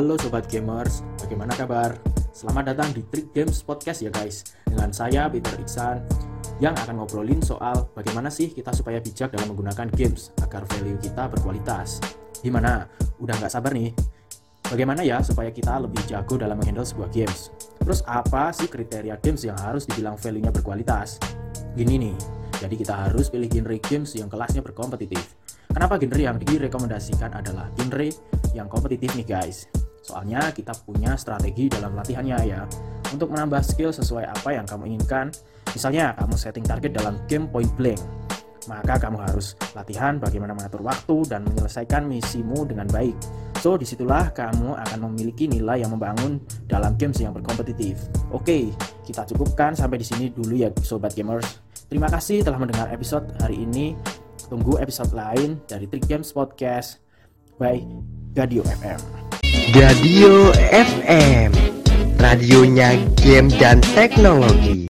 Halo Sobat Gamers, bagaimana kabar? Selamat datang di Trick Games Podcast ya guys Dengan saya Peter Iksan Yang akan ngobrolin soal bagaimana sih kita supaya bijak dalam menggunakan games Agar value kita berkualitas Gimana? Udah nggak sabar nih? Bagaimana ya supaya kita lebih jago dalam menghandle sebuah games? Terus apa sih kriteria games yang harus dibilang value-nya berkualitas? Gini nih, jadi kita harus pilih genre games yang kelasnya berkompetitif. Kenapa genre yang direkomendasikan adalah genre yang kompetitif nih guys? Soalnya kita punya strategi dalam latihannya ya. Untuk menambah skill sesuai apa yang kamu inginkan. Misalnya kamu setting target dalam game point blank. Maka kamu harus latihan bagaimana mengatur waktu dan menyelesaikan misimu dengan baik. So di situlah kamu akan memiliki nilai yang membangun dalam games yang berkompetitif. Oke, kita cukupkan sampai di sini dulu ya sobat gamers. Terima kasih telah mendengar episode hari ini. Tunggu episode lain dari Trick Games Podcast by Gadio FM. Gadio FM Radionya game dan teknologi